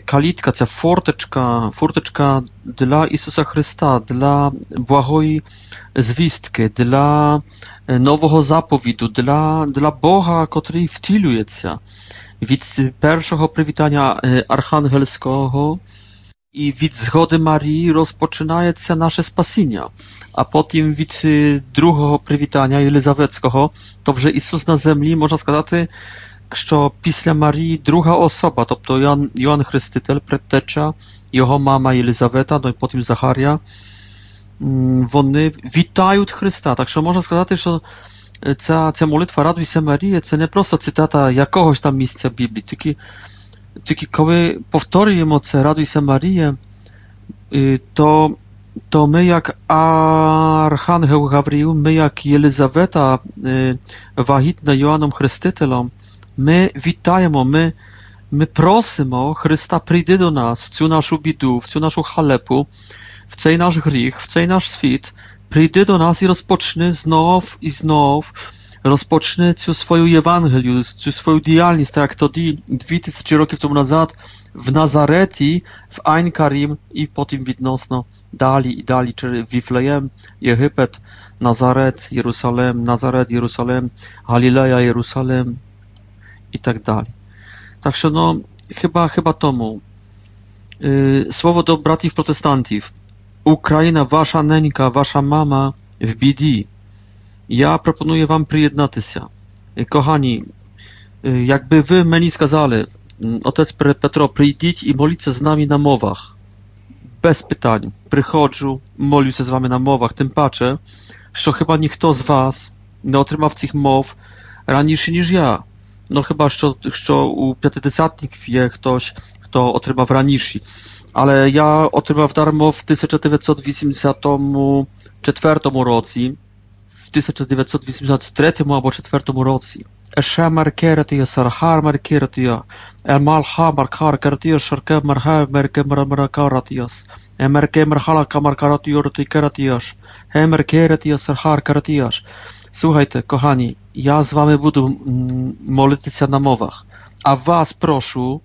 калітка, ця форточка, форточка для Ісуса Христа, для благої звістки, для нового заповіду, для, для Бога, котрий втілюється. Від першого привітання архангельського i wid zgody Marii rozpoczynaється nasze spasienia, a potem wid drugiego przywitania Elizaweckiego, to że Jezus na ziemi, można сказати, що після Марії друга особа, тобто Йоанн, Йоанн Хреститель, предтеча, його мама Єлизавета, ну і потім Захарія, вони вітають Христа. Так що можна сказати, що ця, ця молитва «Радуйся, Марія» це не просто цитата якогось там місця Біблії, тільки тільки коли повторюємо це «Радуйся, Марія», то, то ми як Архангел Гавріл, ми як Єлизавета, вагітна Йоанном Хрестителем, ми вітаємо, ми, ми просимо Христа прийди до нас в цю нашу біду, в цю нашу халепу, в цей наш гріх, в цей наш світ, прийди до нас і розпочни знов і знов rozpocznie цю свою Євангелію, цю свою діяльність, так як тоді 2000 років тому назад в Назареті, в Айн-Карім і потім відносно далі і далі, через Віфлеєм, Єгипет, Назарет, Єрусалем, Назарет, Єрусалем, Галілея, Єрусалем i tak dalej. Także no, chyba, chyba tomu. Y, słowo do braciów protestantów. Ukraina, wasza neńka, wasza mama w biedi. Ja proponuję wam przyjednaty się. Y, kochani, y, jakby wy meni skazali, mm, otec Petro, przyjdź i molicie z nami na mowach. Bez pytań. Przychodził, molił się z wami na mowach. Tym patrzę, że chyba nikt z was nie otrzymał tych mow raniejszy niż ja no chyba jeszcze, jeszcze u 50 wie ktoś, kto otrzyma w Ranishi. Ale ja otrzymałem w darmo w 1984 roku, w 1983 albo 1984 roku. Eshe merkeretia, sarhar merkeretia, emalha markar keretia, sharke merhe merkemarakaratias, emerkemarhalaka markaratio rutikeratias, emerkeretia, sarhar keretias. Słuchajcie, kochani, ja z wami буду молитися на мовах, а вас прошу,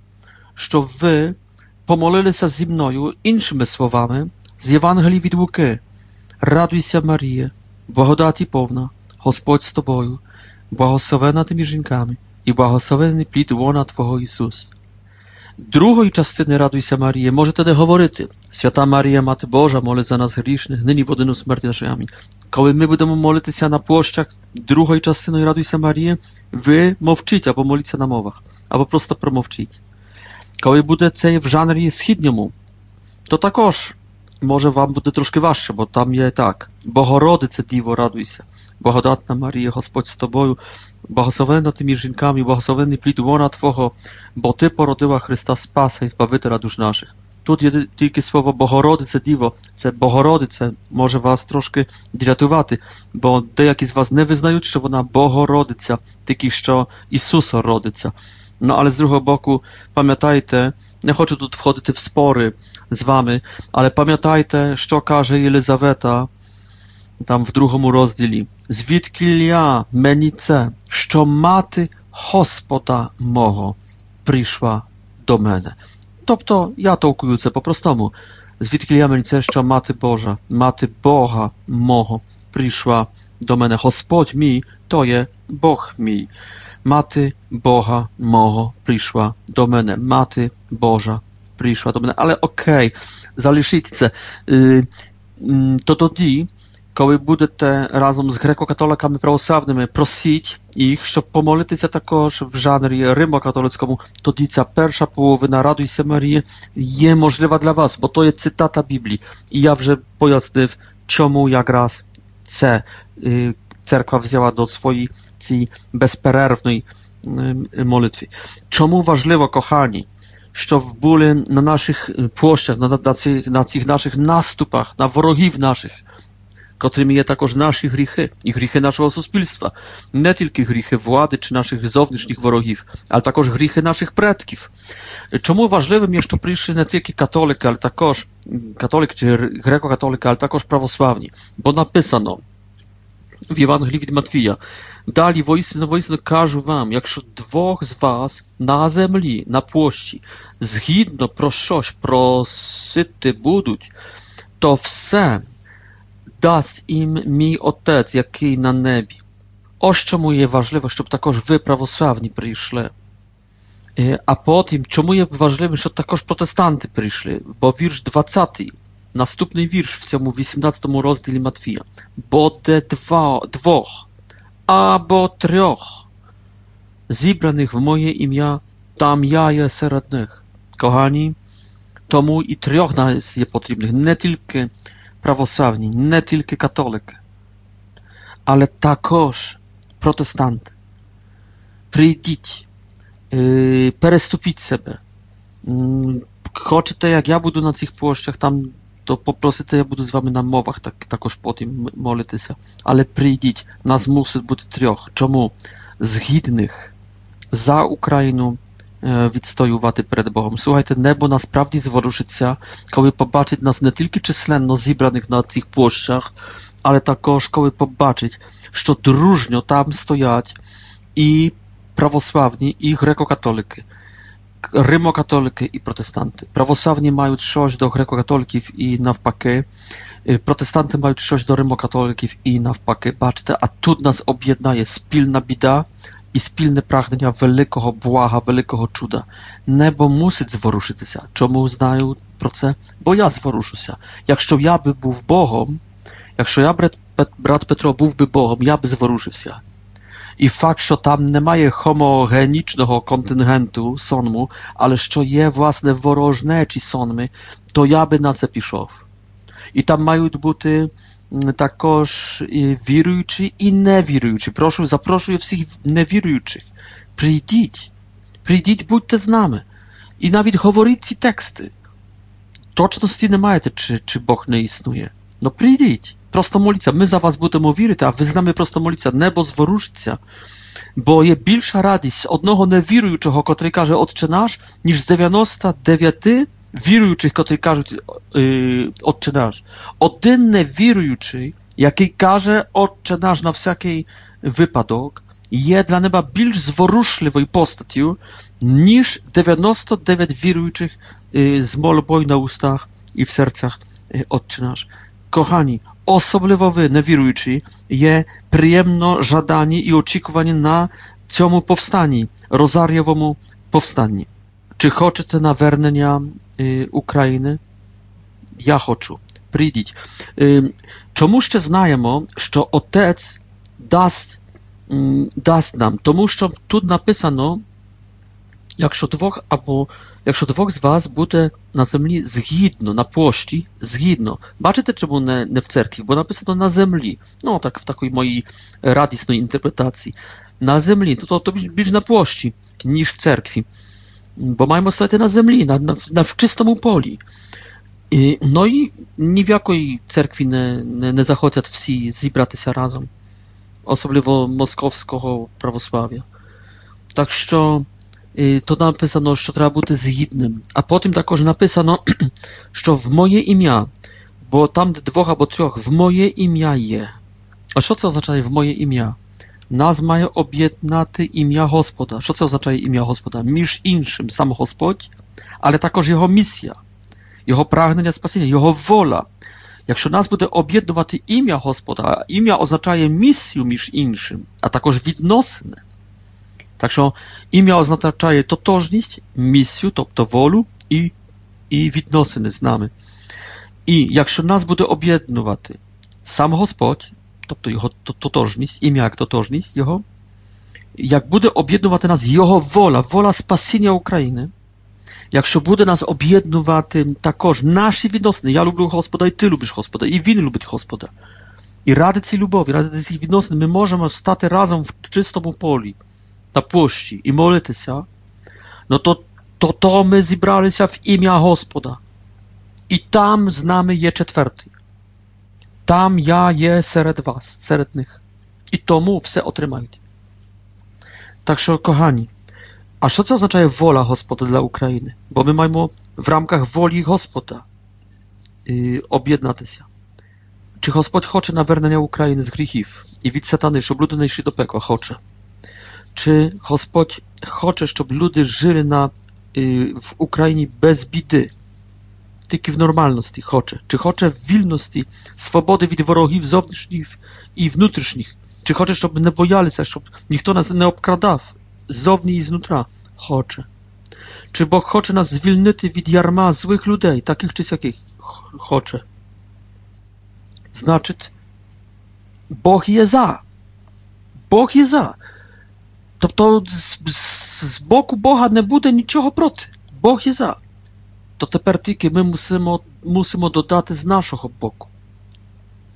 щоб ви помолилися зі мною іншими словами з Євангелії від Луки. Радуйся, Марія, благодаті повна, Господь з тобою, благословена ти між жінками, і благословений плід лона Твого Ісус. Другої частини радуйся, Марія, можете не говорити. Свята Марія, Мати Божа, молить за нас грішних, нині в одину смерть нашої. Амінь. Коли ми будемо молитися на площах другої частини радуйся, Марія, ви мовчіть або моліться на мовах, або просто промовчіть. Коли буде це в жанрі східньому, то також może wam będzie troszkę waższe, bo tam je tak. Bogorodice Diwo, raduj się. Błogodatna Maryjo, Господь z Tobою, błogosławiona tymi żynkami, błogosławiony plid łona Twojego, bo Ty porodyła Chrysta Spasa i Zbawiciela dusz naszych. Тут є тільки слово Богородице Діво, це Богородиця може вас трошки дратувати, бо деякі з вас не визнають, що вона Богородиця, тільки що Ісуса родиться. No ale z drugiego boku pamiętajcie, nie chcę tu wchodzić w spory z wami, ale pamiętajcie, co każe Elizaweta tam w drugim rozdziale. Zwidki ja menice, що мати Господа мого прийшла до мене. Тобто, я толкую це по-простому. Звідки я мені що мати Божа, мати Бога мого прийшла до мене. Господь мій, то є Бог мій. Mati Boha moho przyszła do mnie. Mati Boża przyszła do mnie. Ale okej, okay, zaliczycie. Y, mm, to тоді, коли будете разом з греко-католиками православними просіть їх, щоб помолитися також в жанрі римо-католицькому, тоді ця перша половина «Радуйся, Марія» є можлива для вас, бо то є цитата Біблії. І я вже пояснив, чому якраз це церква взяла до своєї цієї безперервної молитви. Чому важливо, кохані, щоб були на наших площах, на, на, цих, на цих наших наступах, на ворогів наших, котрими є також наші гріхи і гріхи нашого суспільства, не тільки гріхи влади чи наших зовнішніх ворогів, але також гріхи наших предків. Чому важливим є, що прийшли не тільки католики, але також католики чи греко-католики, але також православні, бо написано w Ewangelii від Матвія. Далі, воістину, воістину кажу вам, якщо двох з вас на землі, на площі, згідно про щось просити будуть, то все дасть їм мій Отець, який на небі. Ось чому є важливо, щоб також ви, православні, прийшли. А потім, чому є важливо, щоб також протестанти прийшли? Бо вірш 20 Наступний вірш в цьому 18 розділі Матвія. Буде два, двох або трьох зібраних в моє ім'я, там я є серед них. Kochani, тому і трьох нас є потрібних, не тільки православні, не тільки католики, але також протестанти. Прийдіть, переступіть себе. Хочете, як я буду на цих площах, там то попросите, я буду з вами на мовах так, також потім молитися. Але прийдіть, нас мусить бути трьох. Чому? Згідних за Україну відстоювати перед Богом. Słuchajcie, niebo насправді зворушиться, коли побачить нас не тільки численно зібраних на цих площах, але також коли побачить, що дружньо там стоять і православні, і греко-католики. римокатолики і протестанти. Православні мають щось до греко-католиків і навпаки. Протестанти мають щось до римокатоликів і навпаки. Бачите, а тут нас об'єднає спільна біда і спільне прагнення великого блага, великого чуда. Небо мусить зворушитися. Чому знаю про це? Бо я зворушуся. Якщо я би був Богом, якщо я, брат, брат Петро, був би Богом, я би зворушився. І факт, що там немає homogenicznego kontyngенtu сонму, але що є, власне, ворожнечі сонми, то я би на це пішов. І там мають бути також віруючі і невіруючі. Прошу, запрошую всіх невіруючих. Прийдіть, прийдіть, будьте з нами. І навіть говоріть ці тексти. Точності не маєте, чи, чи Бог не існує. No przyjdź, prosto моліться. Ми за вас будемо вірити, а ви з нами просто моліться. Небо зворушиться. Бо є більша радість одного невіруючого, котрий каже Отче наш, ніж з 99 віруючих, котрі кажуть Отче наш. Один невіруючий, який каже Отче наш на всякий випадок, є для неба більш зворушливою постаттю, ніж 99 віруючих з молобою на устах і в серцях Отче наш. Kochani, особливо ви, невіруючі, є приємно жадані і очікувані на цьому повстанні, Розар'євому повстанні. Чи хочете навернення України? Я хочу. Прийдіть. Чому ще знаємо, що Отець дасть, дасть нам? Тому що тут написано, якщо двох або якщо двох з вас буде на землі згідно, на площі, згідно. Бачите, чому не, не в церкві? Бо написано на землі. Ну, так в такій моїй радісної інтерпретації. На землі, то, то, то більш на площі, ніж в церкві. Bo mają stać na ziemi, na, na, na w czystym poli. I, no i ni w jakiej cerkwi nie, nie, nie zachodzą wsi zebrać się razem. Особливо московського православ'я. Так що то написано, що треба бути згідним. А потім також написано, що в моє ім'я, бо там де двох або трьох, в моє ім'я є. А що це означає в моє ім'я? Нас має об'єднати ім'я Господа. Що це означає ім'я Господа? Між іншим сам Господь, але також Його місія, Його прагнення спасіння, Його воля. Якщо нас буде об'єднувати ім'я Господа, а ім'я означає місію між іншим, а також відносини, Так що ім'я означає тотожність, місію, тобто волю і, і відносини з нами. І якщо нас буде об'єднувати сам Господь, тобто його тотожність, ім'я як тотожність його, як буде об'єднувати нас його воля, воля спасіння України, якщо буде нас об'єднувати також наші відносини, я люблю Господа і ти любиш Господа, і він любить Господа. І ради цій любові, ради цих відносин ми можемо стати разом в чистому полі. na płości i modlić się, no to, to to my zebrali się w imię Gospoda. I tam znamy je czwarty. Tam ja je seret was, serd nich. I to mu wse otrzymają. Także, kochani, a co oznacza wola Hospoda dla Ukrainy? Bo my mamy w ramkach woli Hospoda yy, objednatysia. Czy Gospod chce nawernienia Ukrainy z grzechów i widz satany, żeby ludy szli do pekła? Chce. Czy Gospod chce, żeby ludy żyli na, yy, w Ukrainie bez bidy? тільки в нормальності хоче. Чи хоче в вільності, свободи від ворогів зовнішніх і внутрішніх. Чи хоче, щоб не боялися, щоб ніхто нас не обкрадав ззовні і знутра? Хоче. Чи Бог хоче нас звільнити від ярма зłych людей, таких чи сяких? Хоче. Значить, Бог є за. Бог є за. Тобто з, з, з боку Бога не буде нічого проти. Бог є за. То тепер тільки ми мусимо, мусимо додати з нашого боку.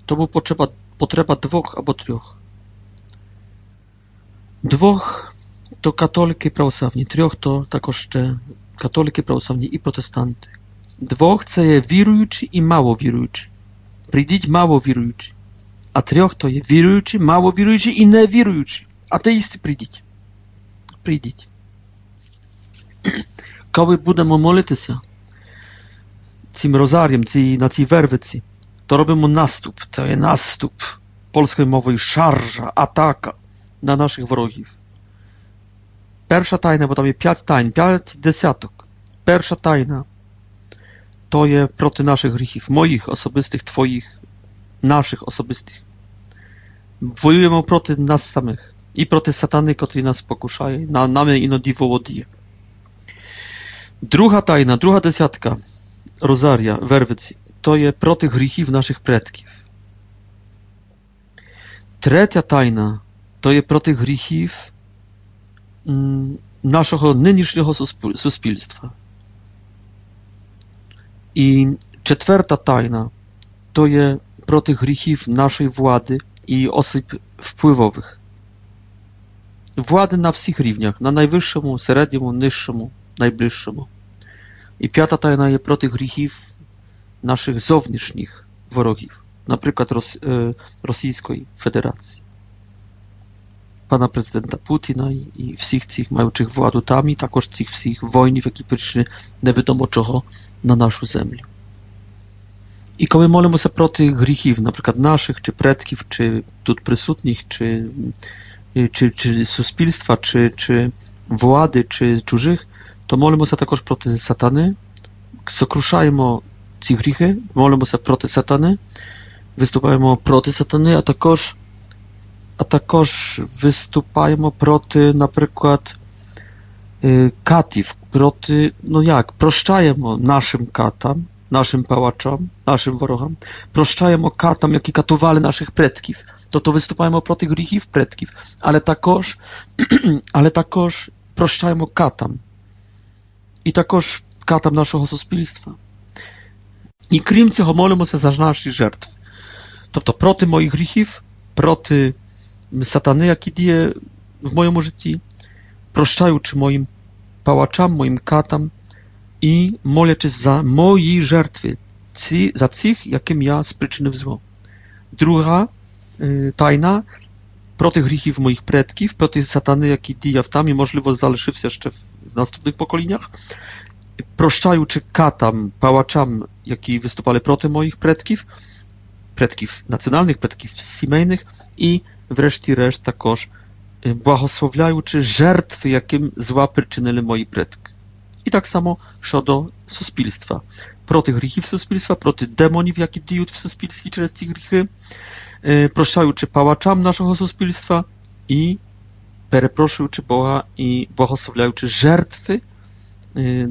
Тому потреба, потреба двох або трьох. Двох to katoliki prawosławni, трьох to також ще католики православні і протестанти. Двох це є віруючі і мало віруючі. Прийдіть мало віруючі. А трьох то є віруючі, мало віруючі і не віруючі. Атеїсти прийдіть. Прийдіть. Коли будемо молитися cim rozariem, ci, na tej werwyci. To robimy nastup, to jest nastup polskiej mowy szarża, ataka na naszych wrogów. Pierwsza tajna, bo tam jest pięć tajn, pięć dziesiątek. Pierwsza tajna to jest proty naszych grzechów, moich osobistych, twoich, naszych osobistych. Wojujemy proty nas samych i proty satany, który nas pokuszaje, na namy inodiwo łodije. Druga tajna, druga dziesiątka – rozaria, werwyc, to je pro tych naszych predków. Trzecia tajna to je pro tych grichów mm, naszego nynisznego suspilstwa. I czwarta tajna to je pro tych naszej władzy i osób wpływowych. Władzy na wszystkich równiach, na najwyższemu, średniemu, niższemu, najbliższemu. I piąta tajna jest proty grzechów naszych zewnętrznych wrogów, na przykład Ros Rosyjskiej Federacji. pana prezydenta Putina i, i всіх цих маючих владу там, і також цих всіх воїнів, які прийшли невідомо чого на нашу землю. І коли молимося проти гріхів, наприклад, наших, чи предків, чи тут присутніх, чи, чи, чи суспільства, чи, чи влади, чи чужих, то молимося також проти сатани, сокрушаємо ці гріхи, молимося проти сатани, виступаємо проти сатани, а також a також виступаємо проти, наприклад, катів, проти, ну як, прощаємо нашим катам, naszym pałaczom, naszym wrogom, proszczajemy katom, jakie katowali naszych predków, to to występujemy proti grzechów predków, ale takoż, ale takoż proszczajemy katam i takoż katam naszego suspilstwa. I krім цього молимося за наші жертви. Тобто проти моїх гріхів, проти satany, jaki dzieje w moim życiu, proszczajuć moim pałaczam, moim katam i moleć za moje żertwy, za tych, jakim ja sprzyczynił zło. Druga y, tajna, proty grzechów moich predków, proty satany, jaki dzieje w tam i możliwe zależy się jeszcze w, w następnych pokoleniach, proszczajuć katam, pałaczam, jaki wystupali proty moich predków, предків національних, предків сімейних і врешті-решт також благословляючи жертви, яким зла причинили мої предки. І так само щодо суспільства. Проти гріхів суспільства, проти демонів, які діють в суспільстві через ці гріхи, прощаючи палачам нашого суспільства і перепрошуючи Бога і благословляючи жертви,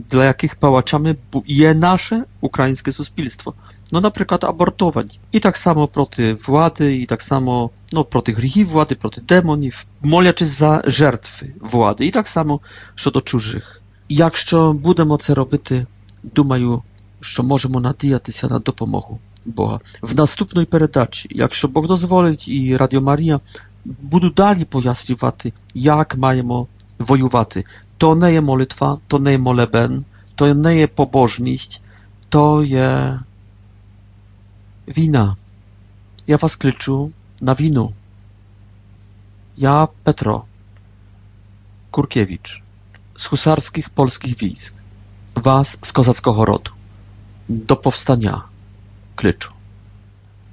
dla jakich pałaczamy je nasze ukraińskie suspilstwo. No na przykład abortować. I tak samo proti władzy, i tak samo no, proti grzechów władzy, proti demonów, molić za żertwy władzy. I tak samo co do cudzych. Якщо будемо це робити, думаю, що можемо надіятися на допомогу Бога. В наступній передачі, якщо Бог дозволить і Радіо Марія, буду далі пояснювати, як маємо воювати to nie jest modlitwa, to nie jest moleben, to nie jest pobożność, to jest wina. Ja was kliczu na winu. Ja, Petro Kurkiewicz, z husarskich polskich wojsk, was z kozackiego rodu, do powstania, klyczu.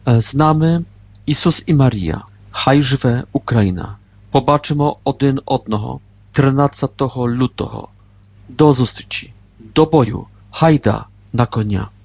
E, znamy Jezus i Maria, haj żywe Ukraina. Pobaczymy odyn odnoho 13 lutego. Do zustyci, do boju, hajda na konia.